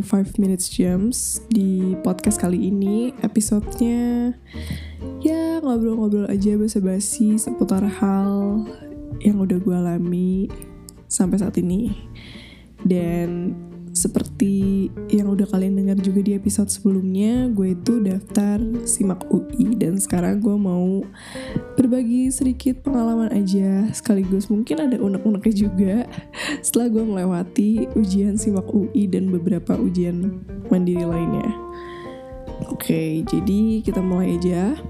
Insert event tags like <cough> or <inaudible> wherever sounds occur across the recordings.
25 minutes jams di podcast kali ini. Episodenya ya ngobrol-ngobrol aja basa-basi seputar hal yang udah gue alami sampai saat ini. Dan seperti yang udah kalian dengar juga di episode sebelumnya, gue itu daftar SIMAK UI dan sekarang gue mau berbagi sedikit pengalaman aja sekaligus mungkin ada unek-uneknya juga setelah gue melewati ujian SIMAK UI dan beberapa ujian mandiri lainnya. Oke, jadi kita mulai aja.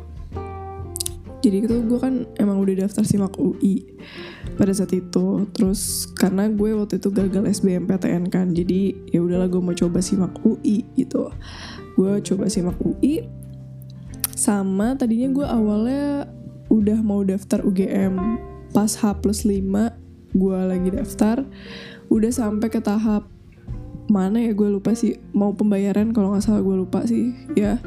Jadi itu gue kan emang udah daftar SIMAK UI pada saat itu. Terus karena gue waktu itu gagal SBMPTN kan jadi ya udahlah gue mau coba simak UI gitu. Gue coba simak UI sama tadinya gue awalnya udah mau daftar UGM pas H plus 5 gue lagi daftar. Udah sampai ke tahap mana ya gue lupa sih. Mau pembayaran kalau nggak salah gue lupa sih ya.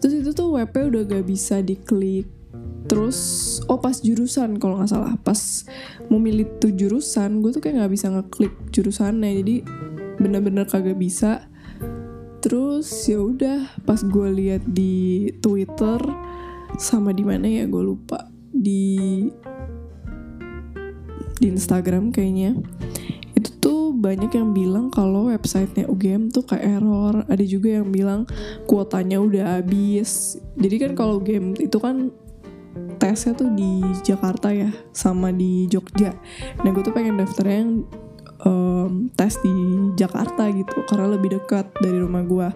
Terus itu tuh WP udah gak bisa diklik terus oh pas jurusan kalau nggak salah. Pas mau milih tuh jurusan gue tuh kayak nggak bisa ngeklik jurusannya. Jadi bener-bener kagak bisa. Terus ya udah pas gue lihat di Twitter sama di mana ya gue lupa. Di di Instagram kayaknya. Itu tuh banyak yang bilang kalau websitenya UGM tuh kayak error. Ada juga yang bilang kuotanya udah habis. Jadi kan kalau UGM itu kan tesnya tuh di Jakarta ya sama di Jogja. Nah gue tuh pengen daftar yang um, tes di Jakarta gitu karena lebih dekat dari rumah gue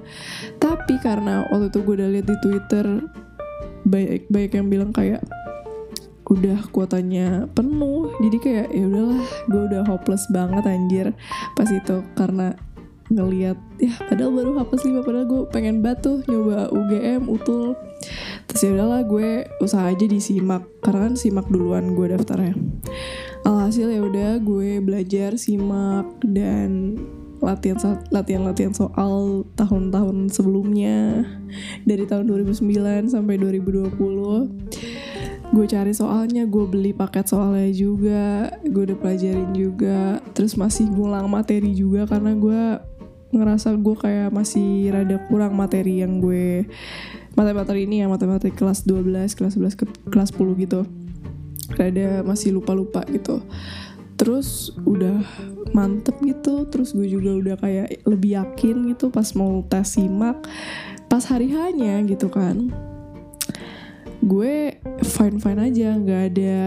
tapi karena waktu itu gue udah lihat di Twitter banyak banyak yang bilang kayak udah kuotanya penuh. Jadi kayak ya udahlah gue udah hopeless banget anjir. Pas itu karena ngeliat ya padahal baru H plus 5 padahal gue pengen batu nyoba UGM utul ya udahlah gue usaha aja di simak. Karena kan simak duluan gue daftarnya. Alhasil ya udah gue belajar simak dan latihan latihan latihan soal tahun-tahun sebelumnya. Dari tahun 2009 sampai 2020 gue cari soalnya gue beli paket soalnya juga gue udah pelajarin juga. Terus masih ngulang materi juga karena gue ngerasa gue kayak masih rada kurang materi yang gue materi-materi ini ya materi kelas 12 kelas 11 ke kelas 10 gitu. Rada masih lupa-lupa gitu. Terus udah mantep gitu terus gue juga udah kayak lebih yakin gitu pas mau tes simak pas hari hanya gitu kan. Gue fine fine aja nggak ada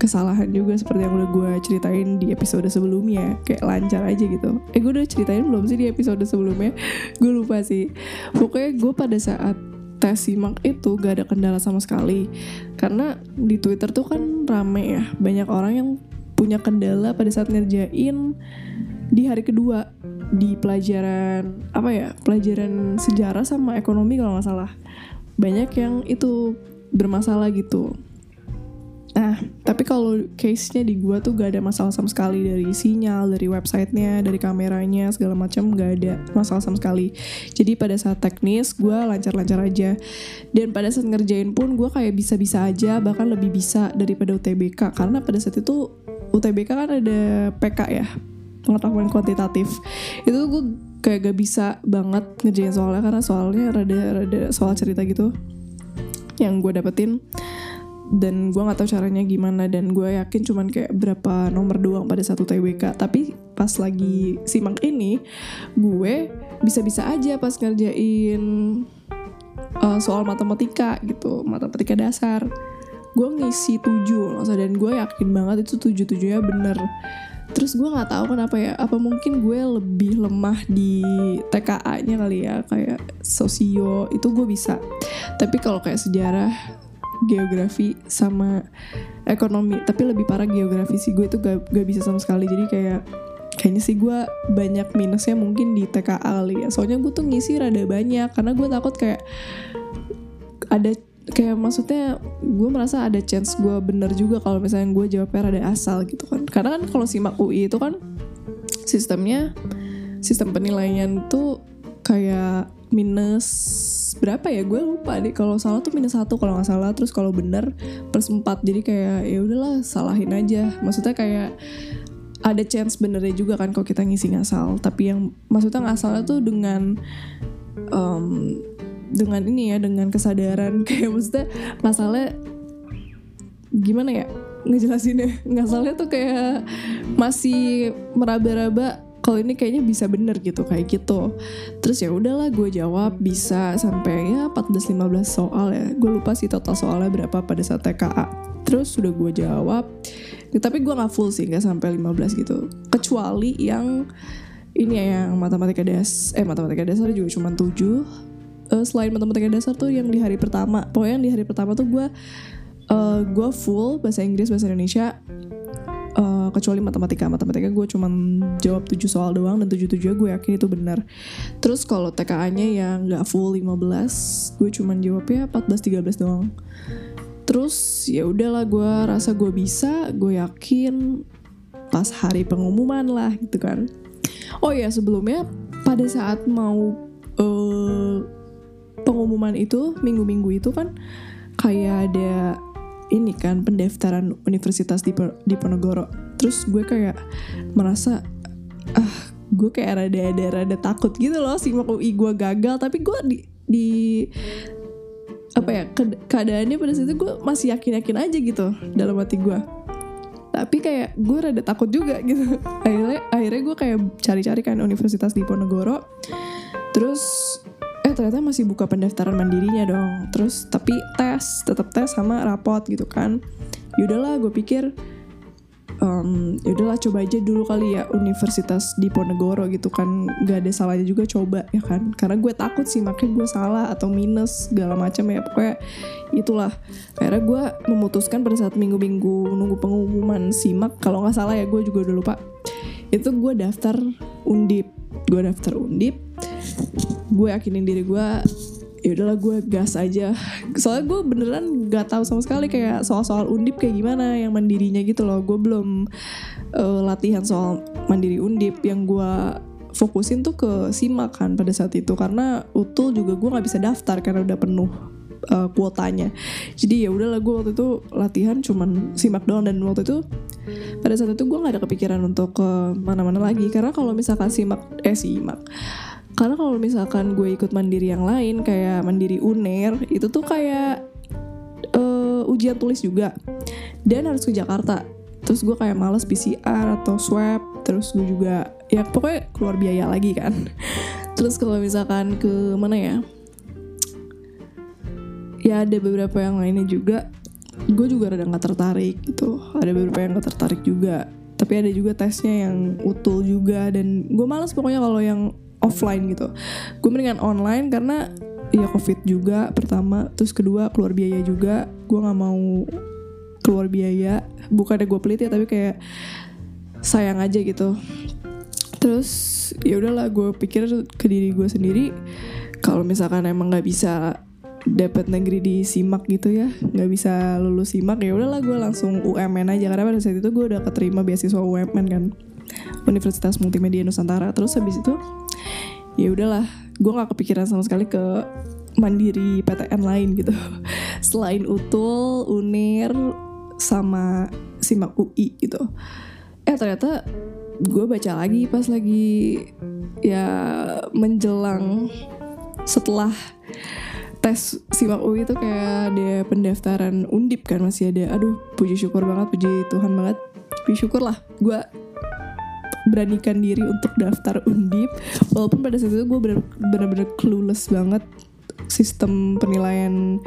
kesalahan juga seperti yang udah gue ceritain di episode sebelumnya. Kayak lancar aja gitu. Eh gue udah ceritain belum sih di episode sebelumnya? <laughs> Gue lupa sih. Pokoknya gue pada saat tes simak itu gak ada kendala sama sekali. Karena di twitter tuh kan rame ya banyak orang yang punya kendala pada saat ngerjain di hari kedua. Di pelajaran apa ya pelajaran sejarah sama ekonomi kalau nggak salah. Banyak yang itu bermasalah gitu Nah, tapi kalau case-nya di gua tuh gak ada masalah sama sekali dari sinyal, dari websitenya, dari kameranya, segala macam gak ada masalah sama sekali. Jadi pada saat teknis gua lancar-lancar aja. Dan pada saat ngerjain pun gua kayak bisa-bisa aja, bahkan lebih bisa daripada UTBK. Karena pada saat itu UTBK kan ada PK ya, pengetahuan kuantitatif. Itu gue kayak gak bisa banget ngerjain soalnya karena soalnya rada-rada soal cerita gitu yang gue dapetin dan gue nggak tahu caranya gimana dan gue yakin cuman kayak berapa nomor doang pada satu TBK tapi pas lagi simak ini gue bisa-bisa aja pas ngerjain uh, soal matematika gitu matematika dasar. Gue ngisi tujuh masa dan gue yakin banget itu tujuh tujuhnya bener. Terus gue nggak tahu kenapa ya apa mungkin gue lebih lemah di TKA-nya kali ya kayak sosio itu gue bisa. Tapi kalau kayak sejarah geografi sama ekonomi tapi lebih parah geografi sih. Gue tuh gak, gak bisa sama sekali. Jadi kayak kayaknya sih gue banyak minusnya mungkin di TKA kali ya. Soalnya gue tuh ngisi rada banyak karena gue takut kayak ada kayak maksudnya gue merasa ada chance gue bener juga kalau misalnya gue jawabnya rada asal gitu kan. Karena kan kalau simak UI itu kan sistemnya sistem penilaian tuh kayak minus berapa ya? Gue lupa deh. Kalau salah tuh minus satu kalau nggak salah. Terus kalau bener plus empat. Jadi kayak ya udahlah salahin aja. Maksudnya kayak ada chance benernya juga kan kalau kita ngisi ngasal. Tapi yang maksudnya ngasalnya tuh dengan um, dengan ini ya dengan kesadaran. <laughs> Kayak maksudnya masalah gimana ya? Ngejelasinnya. Ngasalnya tuh kayak masih meraba-raba kalau ini kayaknya bisa bener gitu kayak gitu. Terus ya udahlah gue jawab bisa sampai ya 14-15 soal ya. Gue lupa sih total soalnya berapa pada saat TKA terus sudah gue jawab tapi gue nggak full sih nggak sampai 15 gitu. Kecuali yang ini ya yang matematika das eh matematika dasar juga cuma 7 uh, selain matematika dasar tuh yang di hari pertama pokoknya yang di hari pertama tuh gue uh, gue full bahasa Inggris bahasa Indonesia kecuali matematika. Matematika gue cuma jawab 7 soal doang dan 7 7 gue yakin itu benar. Terus kalau TKA-nya yang nggak full 15 gue cuma jawabnya 14 13 doang. Terus ya udahlah gue rasa gue bisa gue yakin pas hari pengumuman lah gitu kan. Oh ya sebelumnya pada saat mau uh, pengumuman itu minggu-minggu itu kan kayak ada ini kan pendaftaran universitas di di Ponorogo terus gue kayak merasa ah gue kayak rada ada rada takut gitu loh simak UI gue gagal. Tapi gue di di apa ya ke, keadaannya pada itu gue masih yakin yakin aja gitu dalam hati gue. Tapi kayak gue rada takut juga gitu. <laughs> Akhirnya akhirnya gue kayak cari-cari kan universitas di Ponorogo terus eh ternyata masih buka pendaftaran mandirinya dong. Terus tapi tes tetap tes sama rapot gitu kan. Yaudahlah gue pikir um, yaudahlah coba aja dulu kali ya universitas di Ponegoro gitu kan. Gak ada salahnya juga coba ya kan? Karena gue takut sih makanya gue salah atau minus segala macam ya. Pokoknya itulah. Akhirnya gue memutuskan pada saat minggu-minggu nunggu pengumuman simak. Kalau nggak salah ya gue juga udah lupa. Itu gue daftar undip. Gue daftar undip. Gue yakinin diri gue ya udahlah gue gas aja. Soalnya gue beneran gak tahu sama sekali kayak soal-soal undip kayak gimana yang mandirinya gitu loh. Gue belum uh, latihan soal mandiri undip. Yang gue fokusin tuh ke simak kan pada saat itu. Karena utul juga gue nggak bisa daftar karena udah penuh uh, kuotanya. Jadi ya udahlah gue waktu itu latihan cuman simak doang. Dan waktu itu pada saat itu gue nggak ada kepikiran untuk ke mana-mana lagi. Karena kalau misalkan simak eh simak karena kalau misalkan gue ikut mandiri yang lain kayak mandiri uner itu tuh kayak uh, ujian tulis juga. Dan harus ke Jakarta. Terus gue kayak males PCR atau swab terus gue juga ya pokoknya keluar biaya lagi kan. <laughs> Terus kalau misalkan ke mana ya? Ya ada beberapa yang lainnya juga. Gue juga rada nggak tertarik gitu. Ada beberapa yang gak tertarik juga. Tapi ada juga tesnya yang utul juga. Dan gue males pokoknya kalau yang offline gitu. Gue mendingan online karena ya covid juga pertama terus kedua keluar biaya juga. Gue nggak mau keluar biaya. Bukan ada gue pelit ya tapi kayak sayang aja gitu. Terus ya udahlah gue pikir ke diri gue sendiri kalau misalkan emang nggak bisa dapat negeri di simak gitu ya nggak bisa lulus simak ya udahlah gue langsung UMN aja. Karena pada saat itu gue udah keterima beasiswa UMN kan Universitas Multimedia Nusantara. Terus habis itu ya udahlah gue nggak kepikiran sama sekali ke mandiri PTN lain gitu. <laughs> Selain utul unir sama simak UI gitu. Eh ternyata gue baca lagi pas lagi ya menjelang setelah tes simak UI itu kayak ada pendaftaran undip kan masih ada. Aduh puji syukur banget puji Tuhan banget. Puji syukur lah gue beranikan diri untuk daftar undip. Walaupun pada saat itu gue bener-bener clueless banget sistem penilaian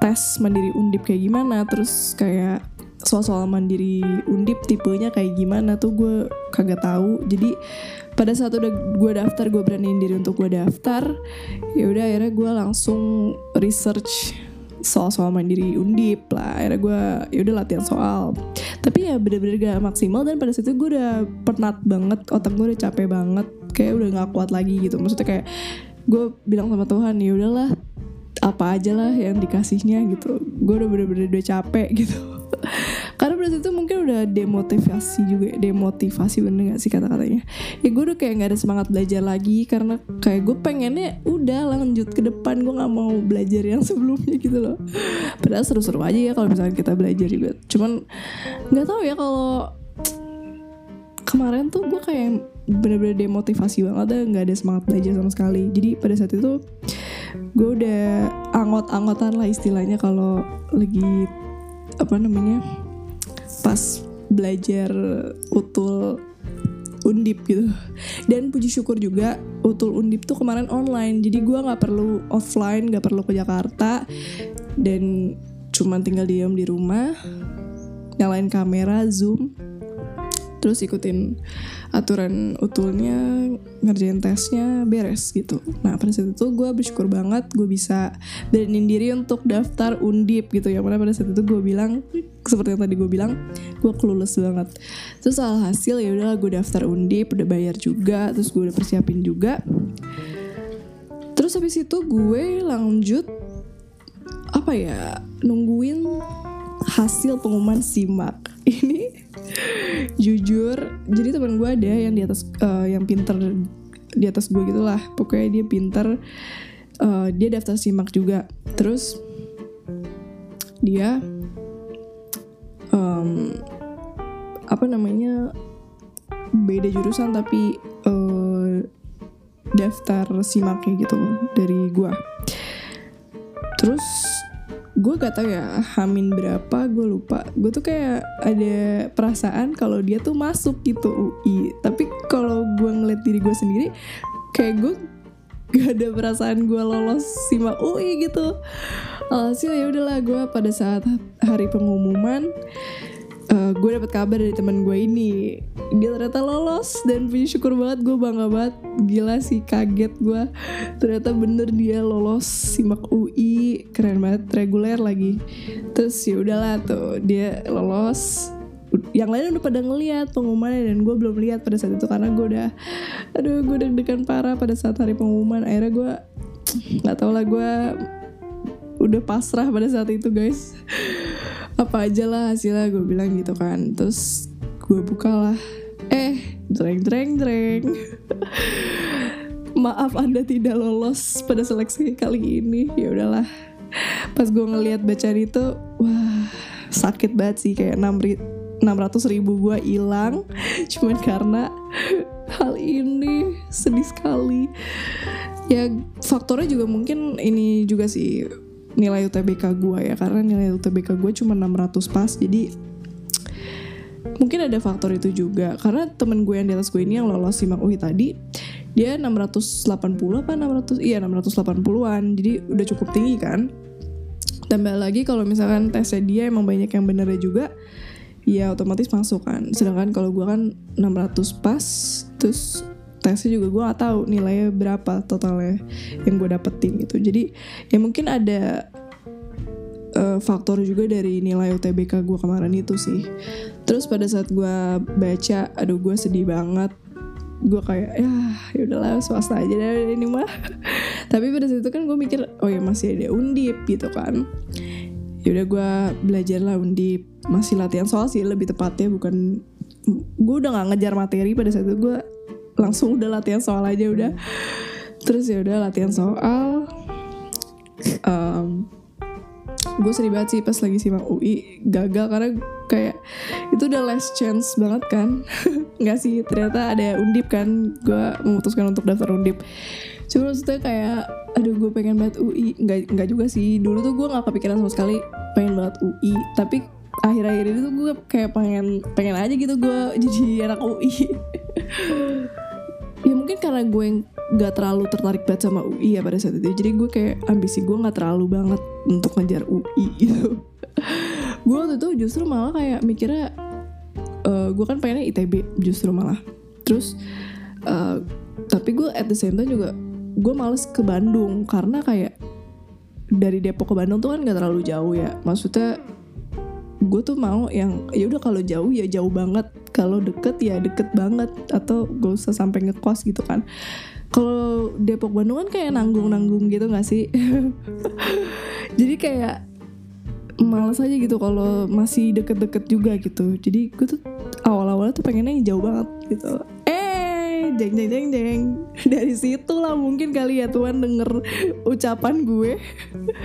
tes mandiri undip kayak gimana. Terus kayak soal-soal mandiri undip tipenya kayak gimana tuh gue kagak tahu. Jadi pada saat udah gue daftar gue beraniin diri untuk gue daftar ya udah akhirnya gue langsung research soal-soal mandiri undip lah. Akhirnya gue ya udah latihan soal. Tapi ya bener-bener gak maksimal dan pada saat itu gue udah penat banget otak gue udah capek banget. Kayak udah gak kuat lagi gitu. Maksudnya kayak gue bilang sama Tuhan ya udahlah apa aja lah yang dikasihnya gitu. Gue udah bener-bener udah capek gitu <laughs> karena pada itu mungkin udah demotivasi juga demotivasi bener gak sih kata-katanya? Ya gue udah kayak gak ada semangat belajar lagi karena kayak gue pengennya udah lanjut ke depan gue nggak mau belajar yang sebelumnya gitu loh. Padahal seru-seru aja ya kalau misalnya kita belajar juga. Cuman nggak tahu ya kalau kemarin tuh gue kayak bener-bener demotivasi banget deh nggak ada semangat belajar sama sekali. Jadi pada saat itu gue udah angot-angotan lah istilahnya kalau lagi apa namanya pas belajar utul undip gitu. Dan puji syukur juga utul undip tuh kemarin online. Jadi gue nggak perlu offline nggak perlu ke Jakarta. Dan cuman tinggal diam di rumah nyalain kamera zoom terus ikutin aturan utulnya ngerjain tesnya beres gitu. Nah pada saat itu gue bersyukur banget gue bisa beraniin diri untuk daftar undip gitu ya. Mana pada saat itu gue bilang seperti yang tadi gue bilang gue clueless banget. Terus alhasil ya udah gue daftar undip udah bayar juga terus gue udah persiapin juga. Terus habis itu gue lanjut apa ya nungguin hasil pengumuman simak. <laughs> Ini jujur jadi teman gue ada yang di atas uh, yang pinter di atas gue gitulah pokoknya dia pinter uh, dia daftar simak juga. Terus dia um, apa namanya beda jurusan tapi uh, daftar simaknya gitu dari gue terus gue gak tau ya hamin berapa gue lupa. Gue tuh kayak ada perasaan kalau dia tuh masuk gitu UI tapi kalau gue ngeliat diri gue sendiri kayak gue gak ada perasaan gue lolos simak UI gitu. Alhasil ya udahlah gue pada saat hari pengumuman uh, gue dapet kabar dari teman gue ini. Dia ternyata lolos dan puji syukur banget gue bangga banget. Gila sih kaget gue. Ternyata bener dia lolos simak UI keren banget reguler lagi. Terus ya udahlah tuh dia lolos. Yang lain udah pada ngeliat pengumumannya dan gue belum lihat pada saat itu karena gue udah aduh gue deg-degan parah pada saat hari pengumuman. Akhirnya gue nggak tau lah gue udah pasrah pada saat itu guys apa aja lah hasilnya gue bilang gitu kan. Terus gue buka lah eh dreng dreng dreng. <laughs> Maaf anda tidak lolos pada seleksi kali ini. Ya udahlah. Pas gue ngelihat bacaan itu wah sakit banget sih. Kayak enam ratus ribu gue hilang. <laughs> Cuman karena hal ini sedih sekali. Ya faktornya juga mungkin ini juga sih nilai UTBK gue ya karena nilai UTBK gue cuma 600 pas jadi mungkin ada faktor itu juga. Karena temen gue yang di atas gue ini yang lolos simak UI tadi dia 680 apa 600 iya 680-an jadi udah cukup tinggi kan. Tambah lagi kalau misalkan tesnya dia emang banyak yang benernya juga ya otomatis masuk kan. Sedangkan kalau gue kan 600 pas terus tesnya juga gue gak tahu nilainya berapa totalnya yang gue dapetin gitu. Jadi ya mungkin ada uh, faktor juga dari nilai UTBK gue kemarin itu sih. Terus pada saat gue baca aduh gue sedih banget. Gue kayak ya ya udahlah swasta aja deh ini mah. <laughs> Tapi pada saat itu kan gue mikir oh ya masih ada undip gitu kan. Ya udah gue belajar lah undip. Masih latihan soal sih lebih tepatnya bukan gue udah nggak ngejar materi pada saat itu. Gue langsung udah latihan soal aja udah. Terus ya udah latihan soal um, gue sedih banget sih pas lagi simak UI gagal karena kayak itu udah last chance banget kan. <laughs> Nggak sih ternyata ada undip kan gue memutuskan untuk daftar undip. Cuma maksudnya kayak aduh gue pengen banget UI nggak nggak juga sih. Dulu tuh gue nggak kepikiran sama sekali pengen banget UI tapi akhir-akhir ini tuh gue kayak pengen pengen aja gitu gue <laughs> jadi anak UI ya mungkin karena gue nggak terlalu tertarik banget sama UI ya pada saat itu. Jadi gue kayak ambisi gue nggak terlalu banget untuk ngejar UI <laughs> gitu. Gue waktu itu justru malah kayak mikirnya uh, gue kan pengennya ITB justru malah. Terus uh, tapi gue at the same time juga gue males ke Bandung karena kayak dari Depok ke Bandung tuh kan gak terlalu jauh ya. Maksudnya gue tuh mau yang ya udah kalau jauh ya jauh banget. Kalau deket ya deket banget. Atau gak usah sampai ngekos gitu kan. Kalau Depok Bandung kan kayak nanggung-nanggung gitu gak sih? <laughs> Jadi kayak males aja gitu kalau masih deket-deket juga gitu. Jadi gue tuh awal-awalnya tuh pengennya yang jauh banget gitu. Eh jeng jeng jeng jeng <laughs> dari situ lah mungkin kali ya Tuhan denger ucapan gue.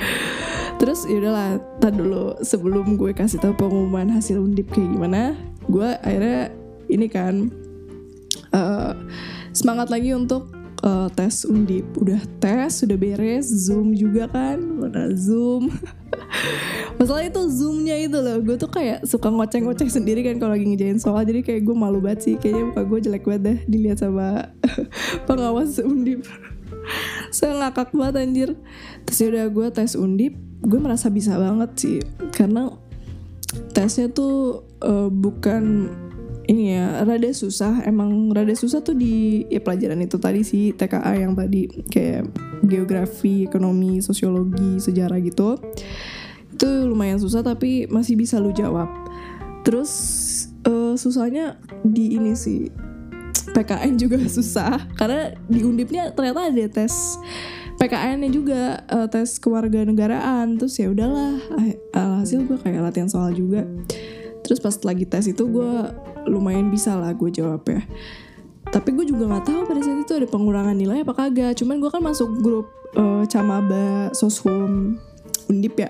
<laughs> Terus yaudahlah tad dulu sebelum gue kasih tahu pengumuman hasil undip kayak gimana gue akhirnya ini kan uh, semangat lagi untuk uh, tes undip. Udah tes sudah beres zoom juga kan. Mana zoom <laughs> masalah itu zoomnya itu loh. Gue tuh kayak suka ngoceh-ngoceh sendiri kan kalau lagi ngejain soal jadi kayak gue malu banget sih. Kayaknya muka gue jelek banget deh dilihat sama <laughs> pengawas undip. Saya ngakak banget anjir. Terus ya udah gue tes undip. Gue merasa bisa banget sih. Karena tesnya tuh uh, bukan ini ya rada susah. Emang rada susah tuh di ya pelajaran itu tadi sih TKA yang tadi. Kayak geografi ekonomi sosiologi sejarah gitu itu lumayan susah tapi masih bisa lu jawab. Terus uh, susahnya di ini sih PKN juga <laughs> susah. Karena di undipnya ternyata ada tes PKN-nya juga uh, tes kewarganegaraan. Terus ya udahlah hasil gue kayak latihan soal juga. Terus pas lagi tes itu gue lumayan bisa lah gue jawab ya tapi gue juga nggak tahu pada saat itu ada pengurangan nilai apa kagak. Cuman gue kan masuk grup uh, camaba soshum undip ya.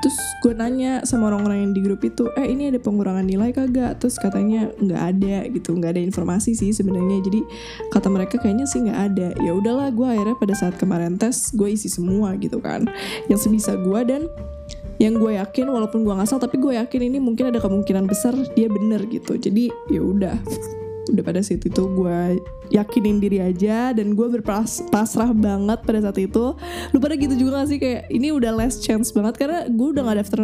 Terus gue nanya sama orang-orang yang di grup itu eh ini ada pengurangan nilai kagak? Terus katanya nggak ada gitu. Nggak ada informasi sih sebenarnya. Jadi kata mereka kayaknya sih nggak ada. Ya udahlah gue akhirnya pada saat kemarin tes gue isi semua gitu kan. Yang sebisa gue dan yang gue yakin walaupun gue ngasal tapi gue yakin ini mungkin ada kemungkinan besar dia bener gitu. Jadi ya udah udah pada saat itu gue yakinin diri aja dan gue berpasrah banget pada saat itu. Lu pada gitu juga gak sih? Kayak ini udah last chance banget karena gue udah gak daftar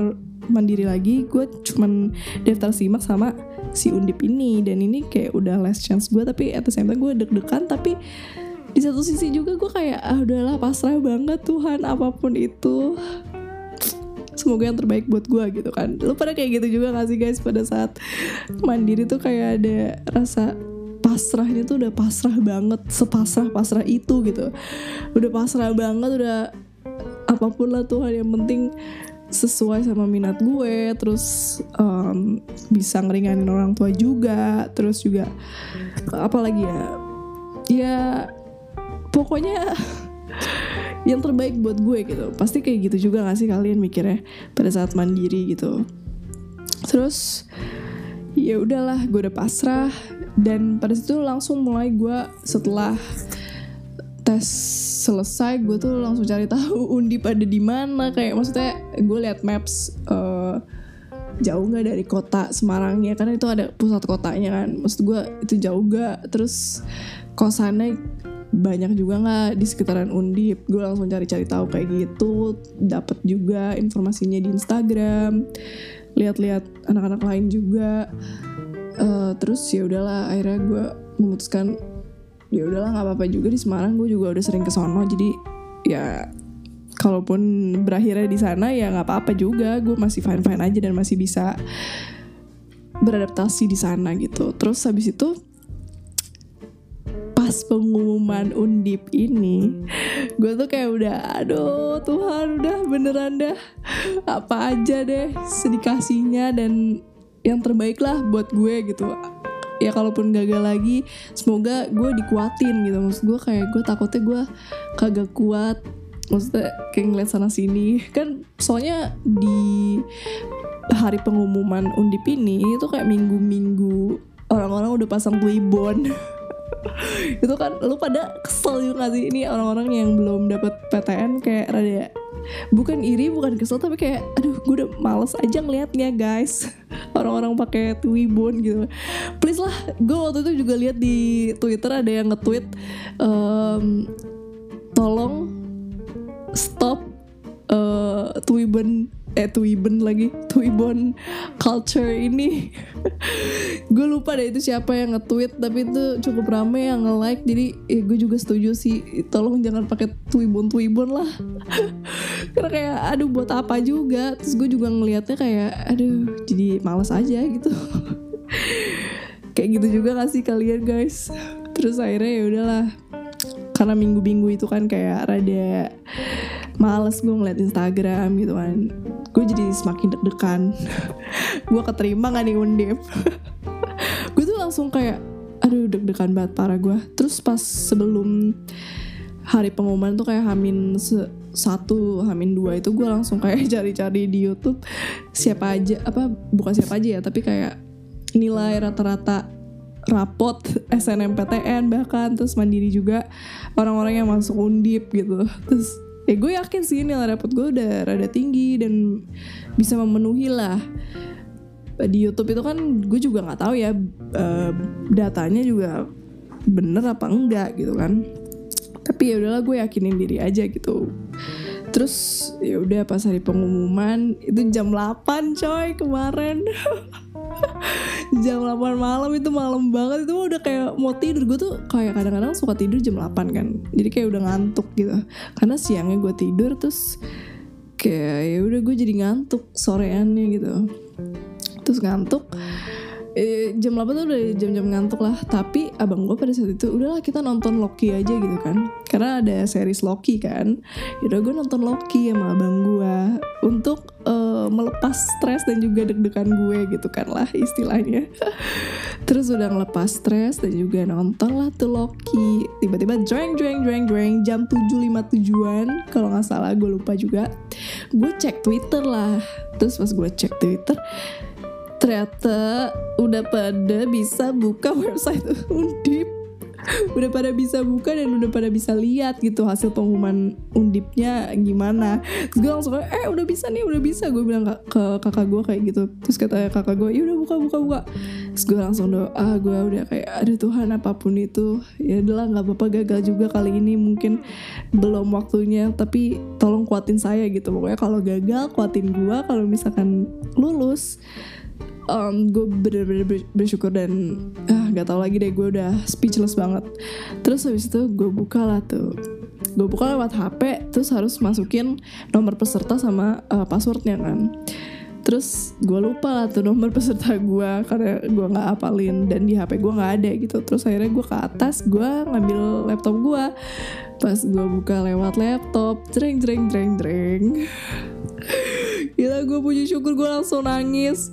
mandiri lagi. Gue cuman daftar simak sama si undip ini dan ini kayak udah last chance gue tapi at the same time gue deg-degan tapi di satu sisi juga gue kayak ah udahlah pasrah banget Tuhan apa pun itu semoga yang terbaik buat gue gitu kan. Lu pada kayak gitu juga gak sih guys pada saat mandiri tuh kayak ada rasa pasrahnya tuh udah pasrah banget sepasrah pasrah itu gitu. Udah pasrah banget udah apa pun lah Tuhan yang penting sesuai sama minat gue terus um, bisa ngeringanin orang tua juga terus juga apalagi ya ya pokoknya yang terbaik buat gue gitu. Pasti kayak gitu juga gak sih kalian mikirnya pada saat mandiri gitu. Terus ya udahlah gue udah pasrah. Dan pada situ langsung mulai gue setelah tes selesai gue tuh langsung cari tahu <laughs> undi pada di mana. Kayak maksudnya gue liat maps uh, jauh nggak dari kota Semarangnya karena itu ada pusat kotanya kan. Maksud gue itu jauh gak terus kosannya banyak juga nggak di sekitaran Undip? Gue langsung cari-cari tahu kayak gitu. Dapat juga informasinya di Instagram. Lihat-lihat anak-anak lain juga. Uh, terus ya udahlah akhirnya gue memutuskan ya udahlah nggak apa-apa juga di Semarang. Gue juga udah sering ke sono jadi ya kalaupun berakhirnya di sana ya nggak apa-apa juga. Gue masih fine fine aja dan masih bisa beradaptasi di sana gitu. Terus habis itu pas pengumuman undip ini gue tuh kayak udah aduh Tuhan udah beneran dah. Apa aja deh sedikasinya dan yang terbaik lah buat gue gitu. Ya kalaupun gagal lagi semoga gue dikuatin gitu. Maksud gue kayak gue takutnya gue kagak kuat. Maksudnya kayak ngeliat sana sini. Kan soalnya di hari pengumuman undip ini itu kayak minggu-minggu orang-orang udah pasang plebon <laughs> <laughs> itu kan lu pada kesel juga gak sih? Ini orang-orang yang belum dapat PTN kayak rada bukan iri bukan kesel tapi kayak aduh gue udah males aja ngeliatnya guys. <laughs> Orang-orang pakai Twibbon gitu. Please lah gue waktu itu juga lihat di Twitter ada yang nge-tweet um, tolong stop uh, Twibbon eh Twibbon lagi. Twibbon culture ini. <laughs> Gue lupa deh itu siapa yang nge-tweet tapi itu cukup rame yang nge-like. Jadi eh, gue juga setuju sih. Tolong jangan pakai Twibbon Twibbon lah. <laughs> Karena kayak aduh buat apa juga? Terus gue juga ngelihatnya kayak aduh jadi males aja gitu. <laughs> Kayak gitu juga gak sih kalian guys? Terus akhirnya ya udahlah. Karena minggu-minggu itu kan kayak rada males gue ngeliat Instagram gitu kan gue jadi semakin deg-degan. Gue keterima gak nih undip? Gue tuh langsung kayak aduh deg-degan banget parah gue. Terus pas sebelum hari pengumuman tuh kayak hamin satu hamin dua itu gue langsung kayak <laughs> cari-cari di YouTube siapa aja apa bukan siapa aja ya tapi kayak nilai rata-rata rapot <laughs> SNMPTN bahkan terus mandiri juga orang-orang yang masuk undip gitu. Terus ya gue yakin sih nilai rapot gue udah rada tinggi dan bisa memenuhi lah. Di YouTube itu kan gue juga nggak tahu ya uh, datanya juga bener apa enggak gitu kan. Tapi ya udahlah gue yakinin diri aja gitu. Terus ya udah pas hari pengumuman itu jam 8 coy kemarin <laughs> jam 8 malam itu malam banget. Itu udah kayak mau tidur. Gue tuh kayak kadang-kadang suka tidur jam 8 kan. Jadi kayak udah ngantuk gitu. Karena siangnya gue tidur terus kayak ya udah gue jadi ngantuk soreannya gitu. Terus ngantuk eh, jam 8 tuh udah jam-jam ngantuk lah. Tapi abang gue pada saat itu udahlah kita nonton Loki aja gitu kan. Karena ada series Loki kan. Yaudah gue nonton Loki sama abang gue untuk uh, melepas stres dan juga deg-degan gue gitu kan lah istilahnya. <laughs> Terus udah ngelepas stres dan juga nonton lah tuh Loki. Tiba-tiba jreng jreng jreng jreng jam 7.57an kalau nggak salah gue lupa juga. Gue cek Twitter lah. Terus pas gue cek Twitter ternyata udah pada bisa buka <laughs> website undip. Udah pada bisa buka dan udah pada bisa lihat gitu hasil pengumuman undipnya gimana. Terus gue langsung eh udah bisa nih udah bisa. Gue bilang ke, kakak gue kayak gitu. Terus kata kakak gue ya udah buka buka buka. Terus gue langsung doa gue udah kayak ada Tuhan apa pun itu ya adalah nggak apa-apa gagal juga kali ini mungkin belum waktunya tapi tolong kuatin saya gitu. Pokoknya kalau gagal kuatin gue kalau misalkan lulus um, gue bener-bener bersyukur dan ah gak tau lagi deh gue udah speechless banget. Terus habis itu gue buka lah tuh. Gue buka lewat HP terus harus masukin nomor peserta sama uh, passwordnya kan. Terus gue lupa lah tuh nomor <laughs> peserta gue karena gue nggak apalin dan di HP gue nggak ada gitu. Terus akhirnya gue ke atas gue ngambil laptop gue pas gue buka lewat laptop jreng jreng jreng jreng <laughs> Gila gue puji syukur gue langsung nangis.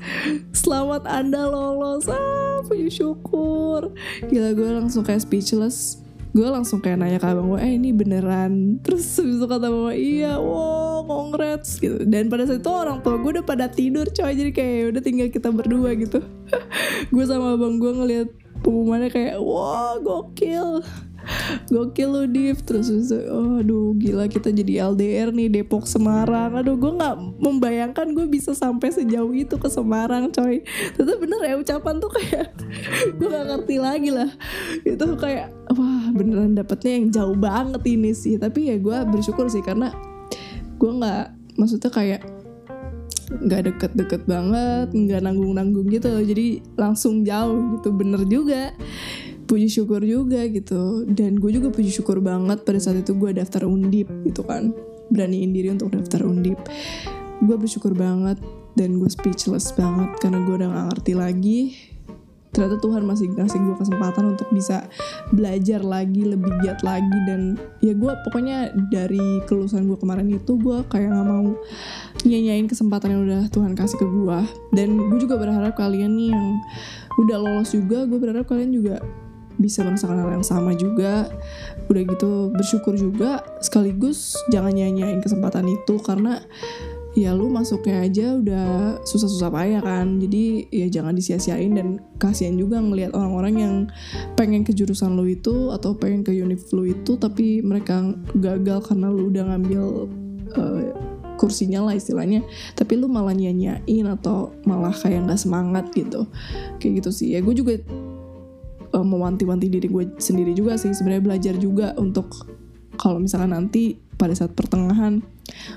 Selamat anda lolos. Ah, Puji syukur. Gila gue langsung kayak speechless. Gue langsung kayak nanya ke abang gue eh ini beneran? Terus itu kata bapak iya wow congrats gitu. Dan pada saat itu orang tua gue udah pada tidur coy. Jadi kayak ya udah tinggal kita berdua gitu. <laughs> Gue sama abang gue ngeliat pengumumannya kayak wow gokil gokil lu Div. Terus oh, aduh gila kita jadi LDR nih Depok Semarang. Aduh gue nggak membayangkan gue bisa sampai sejauh itu ke Semarang coy. Tapi bener ya ucapan tuh kayak <laughs> gue gak ngerti lagi lah. Itu kayak wah beneran dapetnya yang jauh banget ini sih. Tapi ya gue bersyukur sih karena gue nggak maksudnya kayak nggak deket-deket banget nggak nanggung-nanggung gitu. Jadi langsung jauh gitu. Bener juga puji syukur juga gitu. Dan gue juga puji syukur banget pada saat itu gue daftar undip gitu kan. Beraniin diri untuk daftar undip. Gue bersyukur banget dan gue speechless banget karena gue udah gak ngerti lagi. Ternyata Tuhan masih ngasih gue kesempatan untuk bisa belajar lagi lebih giat lagi. Dan ya gue pokoknya dari kelulusan gue kemarin itu gue kayak gak mau nyanyain kesempatan yang udah Tuhan kasih ke gue. Dan gue juga berharap kalian nih yang udah lolos juga gue berharap kalian juga bisa merasakan hal yang sama juga. Udah gitu bersyukur juga sekaligus jangan nyanyain kesempatan itu karena ya lu masuknya aja udah susah-susah payah kan. Jadi ya jangan disia-siain dan kasihan juga ngelihat orang-orang yang pengen ke jurusan lu itu atau pengen ke univ lu itu tapi mereka gagal karena lu udah ngambil uh, kursinya lah istilahnya. Tapi lu malah nyanyain atau malah kayak nggak semangat gitu. Kayak gitu sih. Ya gue juga uh, mewanti-wanti diri gue sendiri juga sih. Sebenarnya belajar juga untuk kalau misalkan nanti pada saat pertengahan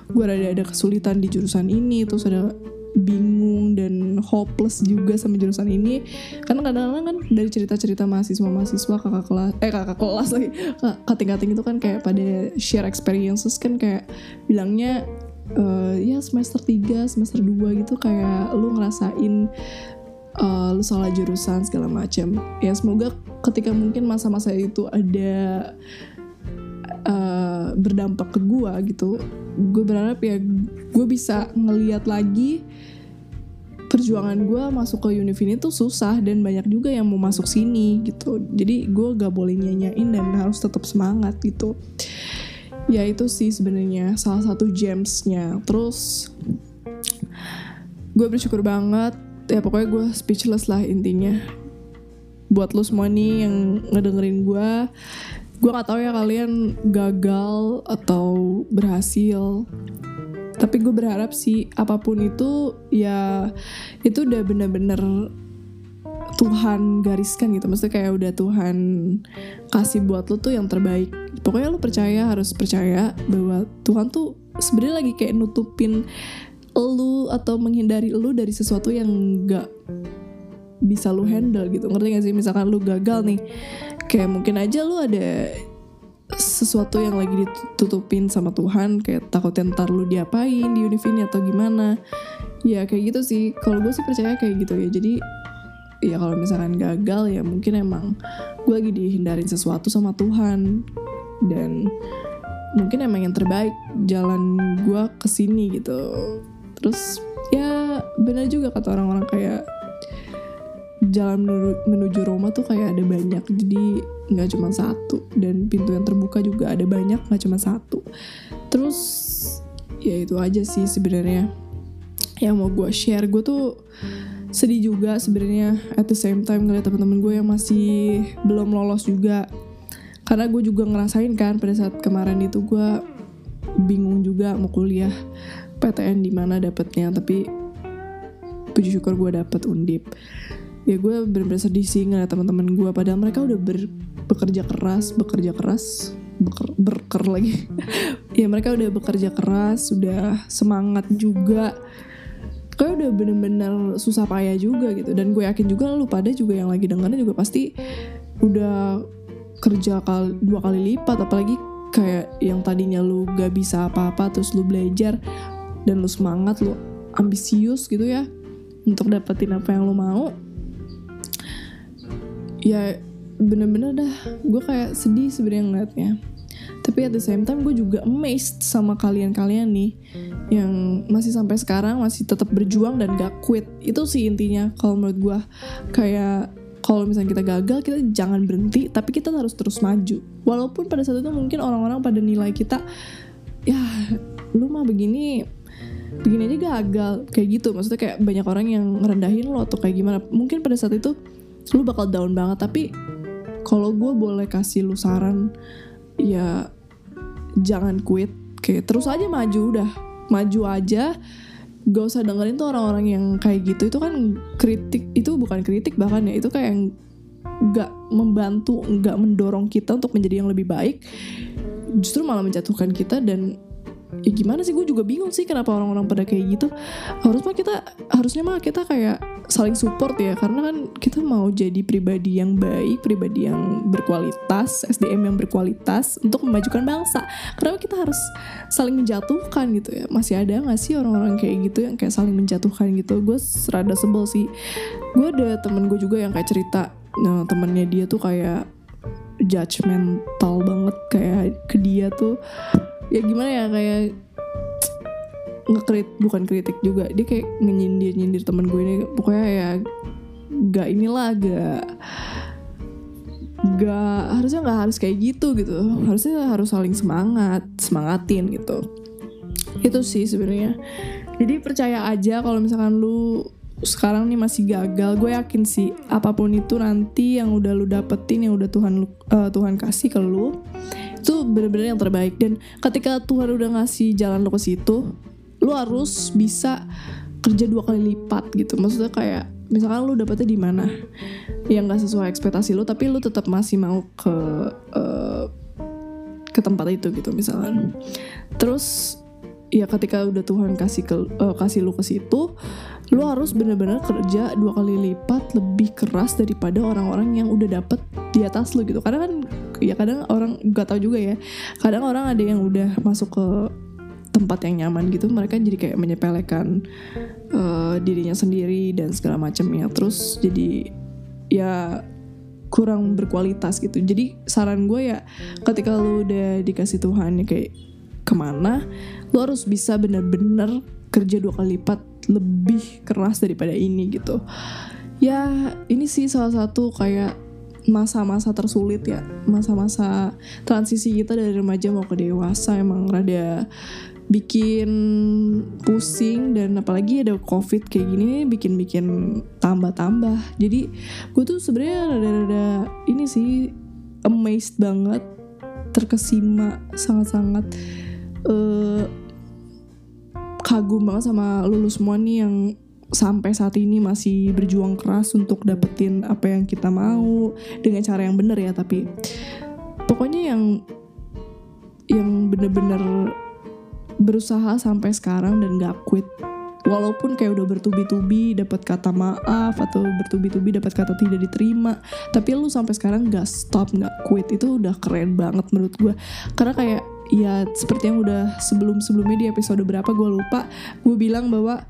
gue ada ada kesulitan di jurusan ini terus ada bingung dan hopeless juga sama jurusan ini. Kan kadang-kadang kan dari cerita-cerita mahasiswa-mahasiswa kakak kelas eh kakak kelas lagi kating-kating itu kan kayak pada share experiences kan kayak bilangnya uh, ya semester 3 semester 2 gitu kayak lu ngerasain uh, lu salah jurusan segala macam ya semoga ketika mungkin masa-masa itu ada uh, berdampak ke gue gitu gue berharap ya gue bisa ngeliat lagi perjuangan gue masuk ke univ ini tuh susah dan banyak juga yang mau masuk sini gitu. Jadi gue gak boleh nyanyain dan harus tetap semangat gitu. Ya itu sih sebenarnya salah satu gemsnya. Terus gue bersyukur banget ya pokoknya gue speechless lah intinya. Buat lo semua nih yang ngedengerin gue gue gak tahu ya kalian gagal atau berhasil. Tapi gue berharap sih apa pun itu ya itu udah bener-bener Tuhan gariskan gitu. Maksudnya kayak udah Tuhan kasih buat lo tuh yang terbaik. Pokoknya lo percaya harus percaya bahwa Tuhan tuh sebenarnya lagi kayak nutupin lu atau menghindari lu dari sesuatu yang gak bisa lu handle gitu. Ngerti gak sih? Misalkan lu gagal nih kayak mungkin aja lu ada sesuatu yang lagi ditutupin sama Tuhan kayak takutnya ntar lu diapain di univ ini atau gimana. Ya kayak gitu sih. Kalau gue sih percaya kayak gitu ya. Jadi ya kalau misalkan gagal ya mungkin emang gue lagi dihindarin sesuatu sama Tuhan. Dan mungkin emang yang terbaik jalan gue ke sini gitu terus ya benar juga kata orang-orang kayak jalan menuju, menuju Roma tuh kayak ada banyak. Jadi nggak cuma satu. Dan pintu yang terbuka juga ada banyak nggak cuma satu. Terus ya itu aja sih sebenarnya yang mau gue share. Gue tuh sedih juga sebenarnya at the same time ngeliat teman-teman gue yang masih belum lolos juga. Karena gue juga ngerasain kan pada saat kemarin itu gue bingung juga mau kuliah PTN di mana dapetnya tapi puji syukur gue dapet undip. Ya gue bener-bener sedih sih ngeliat teman-teman gue padahal mereka udah ber, bekerja keras bekerja keras beker, berker lagi. <laughs> Ya mereka udah bekerja keras sudah semangat juga. Kayak udah bener-bener susah payah juga gitu. Dan gue yakin juga lu pada juga yang lagi dengerin juga pasti udah kerja kali, dua kali lipat. Apalagi kayak yang tadinya lu gak bisa apa-apa terus lu belajar dan lu semangat lu ambisius gitu ya untuk dapetin apa yang lu mau. Ya bener-bener dah gue kayak sedih sebenarnya ngeliatnya. Tapi at the same time gue juga amazed sama kalian-kalian nih yang masih sampai sekarang masih tetap berjuang dan gak quit. Itu sih intinya kalau menurut gue kayak kalau misalnya kita gagal kita jangan berhenti tapi kita harus terus maju. Walaupun pada saat itu mungkin orang-orang pada nilai kita ya lu mah begini begini aja gagal. Kayak gitu. Maksudnya kayak banyak orang yang ngerendahin lo atau kayak gimana. Mungkin pada saat itu lu bakal down banget. Tapi kalau gue boleh kasih lu saran ya jangan quit. Kayak terus aja maju udah. Maju aja. Gak usah dengerin tuh orang-orang yang kayak gitu. Itu kan kritik itu bukan kritik bahkan ya. Itu kayak yang gak membantu gak mendorong kita untuk menjadi yang lebih baik. Justru malah menjatuhkan kita dan ya gimana sih gue juga bingung sih kenapa orang-orang pada kayak gitu. Harus mah kita harusnya mah kita kayak saling support ya karena kan kita mau jadi pribadi yang baik pribadi yang berkualitas SDM yang berkualitas untuk memajukan bangsa. Kenapa kita harus saling menjatuhkan gitu ya? Masih ada nggak sih orang-orang kayak gitu yang kayak saling menjatuhkan gitu? Gue serada sebel sih. Gue ada temen gue juga yang kayak cerita nah temennya dia tuh kayak judgmental banget kayak ke dia tuh ya gimana ya kayak ngekrit bukan kritik juga dia kayak nyindir nyindir temen gue ini pokoknya ya gak inilah gak gak harusnya nggak harus kayak gitu gitu harusnya harus saling semangat semangatin gitu. Itu sih sebenarnya. Jadi percaya aja kalau misalkan lu sekarang nih masih gagal gue yakin sih apa pun itu nanti yang udah lu dapetin yang udah Tuhan uh, Tuhan kasih ke lu itu bener-bener yang terbaik. Dan ketika Tuhan udah ngasih jalan lo ke situ lo harus bisa kerja dua kali lipat gitu. Maksudnya kayak misalkan lo dapetnya di mana yang gak sesuai ekspektasi lo tapi lo tetap masih mau ke uh, ke tempat itu gitu misalkan. Terus ya ketika udah Tuhan kasih ke uh, kasih lo ke situ lo harus bener-bener kerja dua kali lipat lebih keras daripada orang-orang yang udah dapet di atas lo gitu. Karena kan ya kadang orang gak tau juga ya. Kadang orang ada yang udah masuk ke tempat yang nyaman gitu mereka jadi kayak menyepelekan uh, dirinya sendiri dan segala macamnya. Terus jadi ya kurang berkualitas gitu. Jadi saran gue ya ketika lo udah dikasih Tuhan ya kayak ke mana? Lo harus bisa bener-bener kerja dua kali lipat lebih keras daripada ini gitu. Ya ini sih salah satu kayak masa-masa tersulit ya. Masa-masa transisi kita dari remaja mau ke dewasa emang rada bikin pusing dan apalagi ada covid kayak gini bikin bikin tambah-tambah. Jadi gue tuh sebenarnya rada-rada ini sih amazed banget terkesima sangat-sangat uh, kagum banget sama lulus semua nih yang sampai saat ini masih berjuang keras untuk dapetin apa yang kita mau dengan cara yang benar ya tapi pokoknya yang yang bener-bener berusaha sampai sekarang dan gak quit. Walaupun kayak udah bertubi-tubi dapat kata maaf atau bertubi-tubi dapat kata tidak diterima tapi lu sampai sekarang gak stop gak quit. Itu udah keren banget menurut gue karena kayak ya seperti yang udah sebelum-sebelumnya di episode berapa gue lupa. Gue bilang bahwa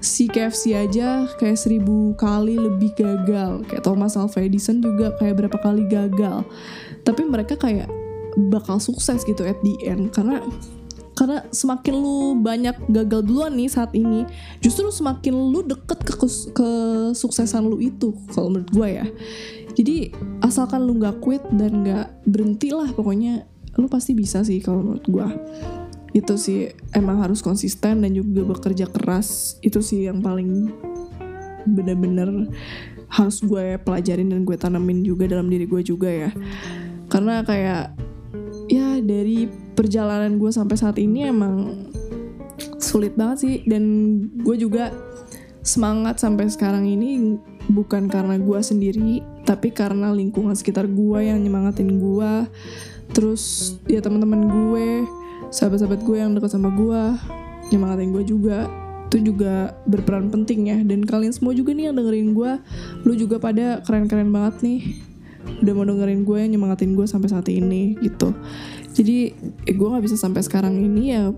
si KFC aja kayak seribu kali lebih gagal. Kayak Thomas Alva Edison juga kayak berapa kali gagal. Tapi mereka kayak bakal sukses gitu at the end. Karena karena semakin lu banyak gagal duluan nih saat ini justru semakin lu deket ke kesuksesan lu itu kalau menurut gue ya. Jadi asalkan lu nggak quit dan nggak berhenti lah pokoknya lu pasti bisa sih kalau menurut gue itu sih emang harus konsisten dan juga bekerja keras. Itu sih yang paling bener-bener harus gue pelajarin dan gue tanamin juga dalam diri gue juga ya. Karena kayak ya dari perjalanan gue sampai saat ini emang sulit banget sih. Dan gue juga semangat sampai sekarang ini bukan karena gue sendiri tapi karena lingkungan sekitar gue yang nyemangatin gue. Terus ya teman-teman gue sahabat-sahabat gue yang dekat sama gue nyemangatin gue juga itu juga berperan penting ya. Dan kalian semua juga nih yang dengerin gue lu juga pada keren-keren banget nih. Udah mau dengerin gue yang nyemangatin gue sampai saat ini gitu. Jadi eh, gue nggak bisa sampai sekarang ini ya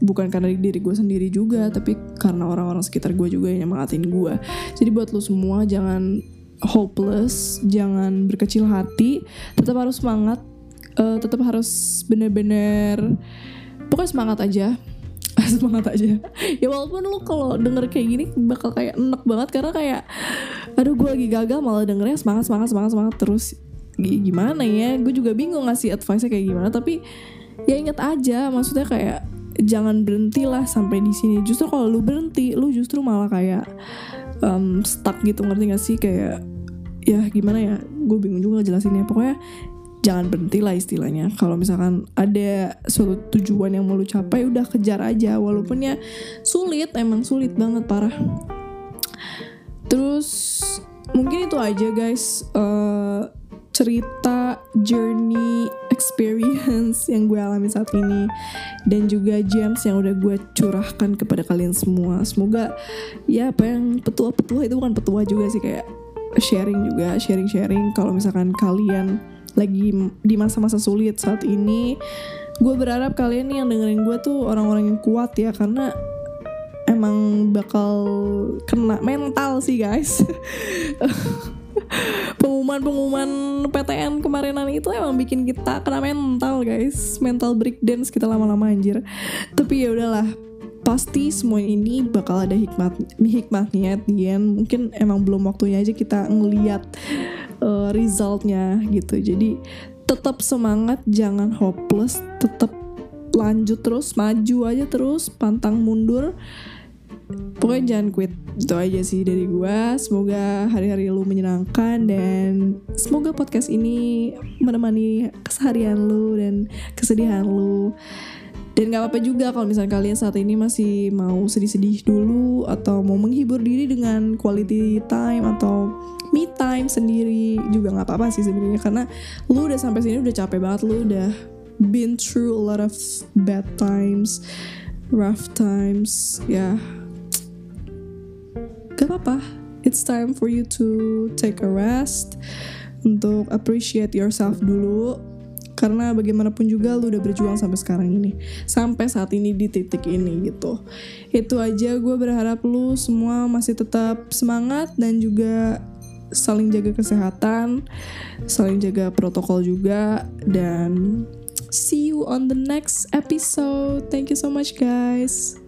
bukan karena diri gue sendiri juga tapi karena orang-orang sekitar gue juga yang nyemangatin gue. Jadi buat lu semua jangan hopeless jangan berkecil hati tetap harus semangat uh, tetap harus bener-bener pokoknya semangat aja. <laughs> Semangat aja. Ya walaupun lu kalau denger kayak gini bakal kayak enak banget karena kayak aduh gue lagi gagal malah dengernya semangat semangat semangat semangat terus. Gimana ya? Gue juga bingung ngasih advice kayak gimana tapi ya inget aja maksudnya kayak jangan berhenti lah sampai di sini. Justru kalau lu berhenti lu justru malah kayak um, stuck gitu ngerti gak sih? Kayak ya gimana ya? Gue bingung juga jelasinnya pokoknya jangan berhenti lah istilahnya. Kalau misalkan ada suatu tujuan yang mau lu capai udah kejar aja. Walaupun ya sulit emang sulit banget parah. Terus mungkin itu aja guys. Uh, cerita journey experience yang gue alami saat ini. Dan juga gems yang udah gue curahkan kepada kalian semua. Semoga ya apa yang petua-petua itu bukan petua juga sih. Kayak sharing juga sharing-sharing. Kalau misalkan kalian lagi di masa-masa sulit saat ini gue berharap kalian nih yang dengerin gue tuh orang-orang yang kuat ya karena emang bakal kena mental sih guys. <laughs> Pengumuman-pengumuman PTN kemarinan itu emang bikin kita kena mental guys. Mental breakdance kita lama-lama anjir. Tapi ya udahlah pasti semua ini bakal ada hikmat hikmatnya Dian mungkin emang belum waktunya aja kita ngeliat uh, resultnya gitu. Jadi tetap semangat jangan hopeless tetap lanjut terus maju aja terus pantang mundur. Pokoknya jangan quit. Itu aja sih dari gue semoga hari-hari lu menyenangkan dan semoga podcast ini menemani keseharian lu dan kesedihan lu dan gak apa-apa juga kalau misalnya kalian saat ini masih mau sedih-sedih dulu atau mau menghibur diri dengan quality time atau me time sendiri juga nggak apa-apa sih sebenarnya. Karena lu udah sampai sini udah capek banget lu udah been through a lot of bad times rough times ya. Yeah. gak apa-apa. It's time for you to take a rest untuk appreciate yourself dulu karena bagaimanapun juga lu udah berjuang sampai sekarang ini sampai saat ini di titik ini gitu itu aja gue berharap lu semua masih tetap semangat dan juga saling jaga kesehatan, saling jaga protokol juga dan see you on the next episode. Thank you so much guys.